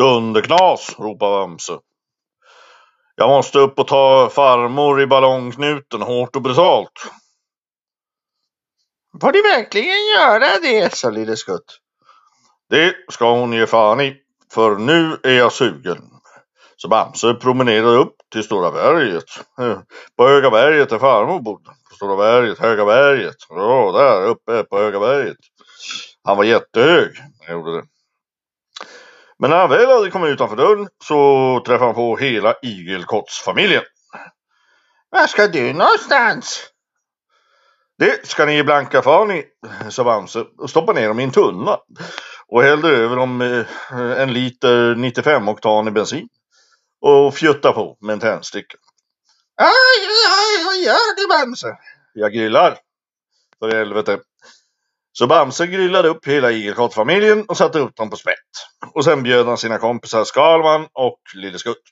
Dunderknas, ropade Bamse. Jag måste upp och ta farmor i ballongknuten hårt och brutalt. Får du verkligen göra det, sa Lille Skutt. Det ska hon ge fan i, för nu är jag sugen. Så Bamse promenerade upp till Stora berget. På Höga berget där farmor bodde. På Stora berget, Höga berget. Ja, där uppe på Höga berget. Han var jättehög. Han gjorde det. Men när han väl hade kommit utanför dörren så träffade han på hela igelkottsfamiljen. Var ska du någonstans? Det ska ni blanka fan i, sa Bamse och stoppade ner dem i en tunna och hällde över dem eh, en liter 95 oktan i bensin och fjutta på med en tändsticka. Aj, aj, vad gör du Bamse? Jag grillar, för helvete. Så Bamse grillade upp hela igelkottfamiljen och satte upp dem på spett. Och sen bjöd han sina kompisar Skalman och Lille Skutt.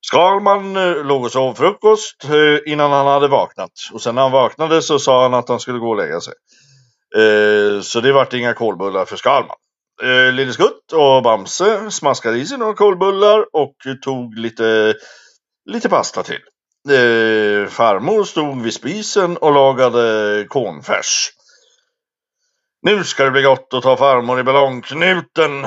Skalman eh, låg och sov frukost eh, innan han hade vaknat. Och sen när han vaknade så sa han att han skulle gå och lägga sig. Eh, så det vart inga kolbullar för Skalman. Lille Skutt och Bamse smaskade i sig några kolbullar och tog lite, lite pasta till. Farmor stod vid spisen och lagade kornfärs. Nu ska det bli gott att ta farmor i ballongknuten,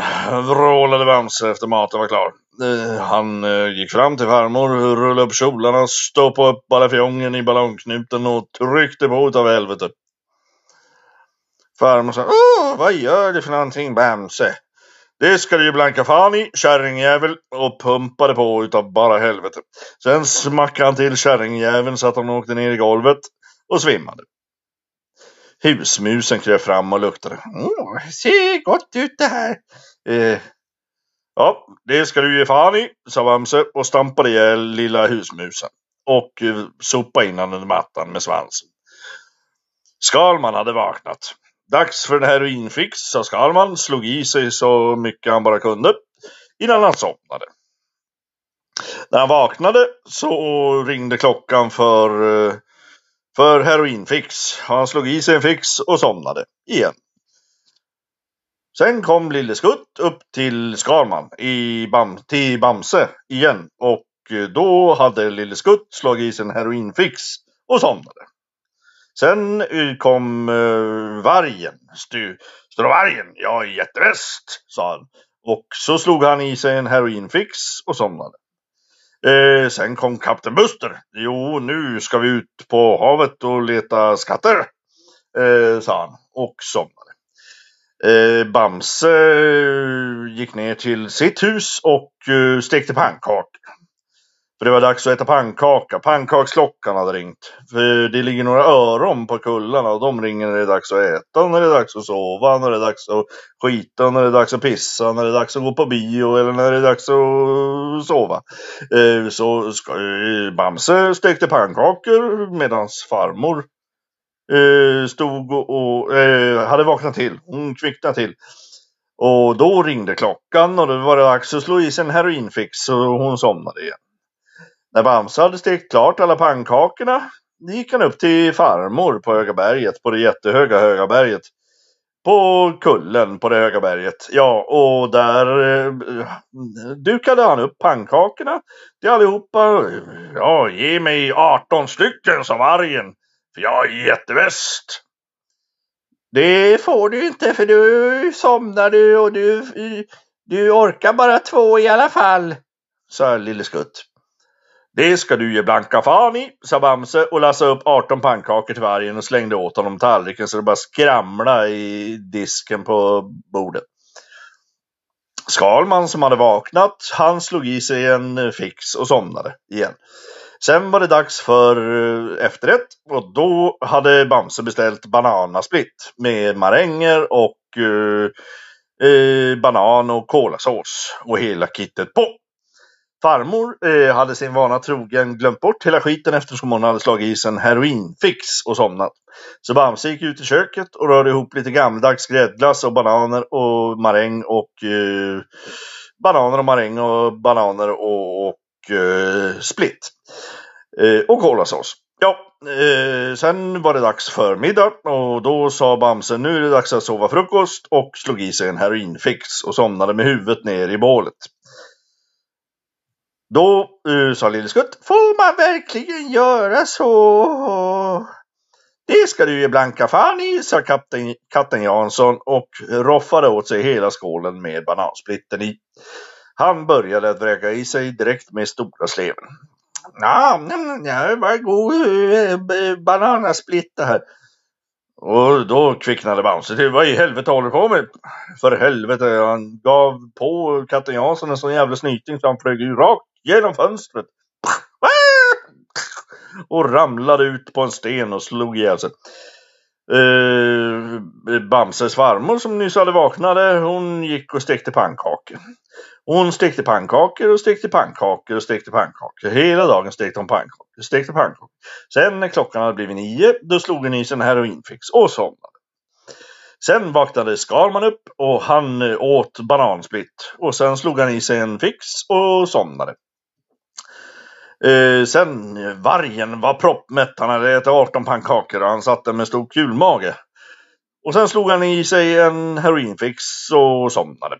vrålade Bamse efter maten var klar. Eh, han eh, gick fram till farmor, rullade upp kjolarna, stoppade upp ballafjongen i ballongknuten och tryckte på utav helvete. Farmor sa, Åh, vad gör du för någonting Bamse? Det ska du ju blanka fan i, kärringjävel, och pumpade på utav bara helvete. Sen smackade han till kärringjäveln så att han åkte ner i golvet och svimmade. Husmusen kröp fram och luktade. Oh, ser gott ut det här. Eh, ja, det ska du ge fan i, sa Bamse och stampade ihjäl lilla husmusen. Och eh, sopade in honom under mattan med svansen. Skalman hade vaknat. Dags för en heroinfix, sa Skalman, slog i sig så mycket han bara kunde innan han somnade. När han vaknade så ringde klockan för eh, för heroinfix. Han slog i sig en fix och somnade igen. Sen kom Lille Skutt upp till Skalman i Bam till Bamse igen och eh, då hade Lille Skutt slagit i sig en heroinfix och somnade. Sen eh, kom uh, vargen. Stu, Stora vargen, jag är jätteväst, sa han. Och så slog han i sig en heroinfix och somnade. Eh, sen kom Kapten Buster. Jo, nu ska vi ut på havet och leta skatter, eh, sa han och somnade. Eh, Bamse eh, gick ner till sitt hus och eh, stekte pannkakor. För det var dags att äta pannkaka. Pannkaksklockan hade ringt. För det ligger några öron på kullarna och de ringer när det är dags att äta, när det är dags att sova, när det är dags att skita, när det är dags att pissa, när det är dags att gå på bio eller när det är dags att sova. Eh, så eh, Bamse stekte pannkakor medan farmor eh, stod och hade vaknat till. Hon kvicknade till. Och då ringde klockan och då var det dags att slå i sig en heroinfix och hon somnade igen. När Bamse hade stekt klart alla pannkakorna gick han upp till farmor på Höga berget, på det jättehöga Höga berget. På kullen på det höga berget. Ja, och där eh, dukade han upp pannkakorna till allihopa. Ja, ge mig 18 stycken, sa vargen. För jag är jättebäst. Det får du inte för du somnar du och du, du orkar bara två i alla fall, sa Lille Skutt. Det ska du ge blanka fan i, sa Bamse och lassade upp 18 pannkakor till vargen och slängde åt honom tallriken så det bara skramla i disken på bordet. Skalman som hade vaknat, han slog i sig en fix och somnade igen. Sen var det dags för eh, efterrätt och då hade Bamse beställt bananasplitt med maränger och eh, eh, banan och kolasås och hela kittet på. Farmor eh, hade sin vana trogen glömt bort hela skiten eftersom hon hade slagit i sig en heroinfix och somnat. Så Bamse gick ut i köket och rörde ihop lite gammaldags gräddglass och bananer och maräng och eh, bananer och maräng och bananer och, och eh, split. Eh, och kolasås. Ja, eh, sen var det dags för middag och då sa Bamse nu är det dags att sova frukost och slog i sig en heroinfix och somnade med huvudet ner i bålet. Då uh, sa Lille Skutt, får man verkligen göra så? Det ska du ge blanka fan i, sa kapten, katten Jansson och roffade åt sig hela skålen med banansplitten i. Han började att vräka i sig direkt med stora sleven. Ja, det var god eh, det här. Och då kvicknade Bamse till. Vad i helvete håller du på med? För helvete, han gav på katten Jansson en sån jävla snyting så han flög ju rakt genom fönstret. Och ramlade ut på en sten och slog ihjäl sig. Uh, Bamses farmor som nyss hade vaknade, hon gick och stekte pannkakor. Hon stekte pannkakor och stekte pannkakor och stekte pannkakor. Hela dagen stekte hon pannkakor, stekte pannkakor. Sen när klockan hade blivit nio, då slog hon i sig en heroinfix och somnade. Sen vaknade Skalman upp och han eh, åt banansplitt. Och sen slog han i sig en fix och somnade. Eh, sen vargen var proppmätt. Han hade ätit 18 pannkakor och han satt där med stor kulmage. Och sen slog han i sig en heroinfix och somnade.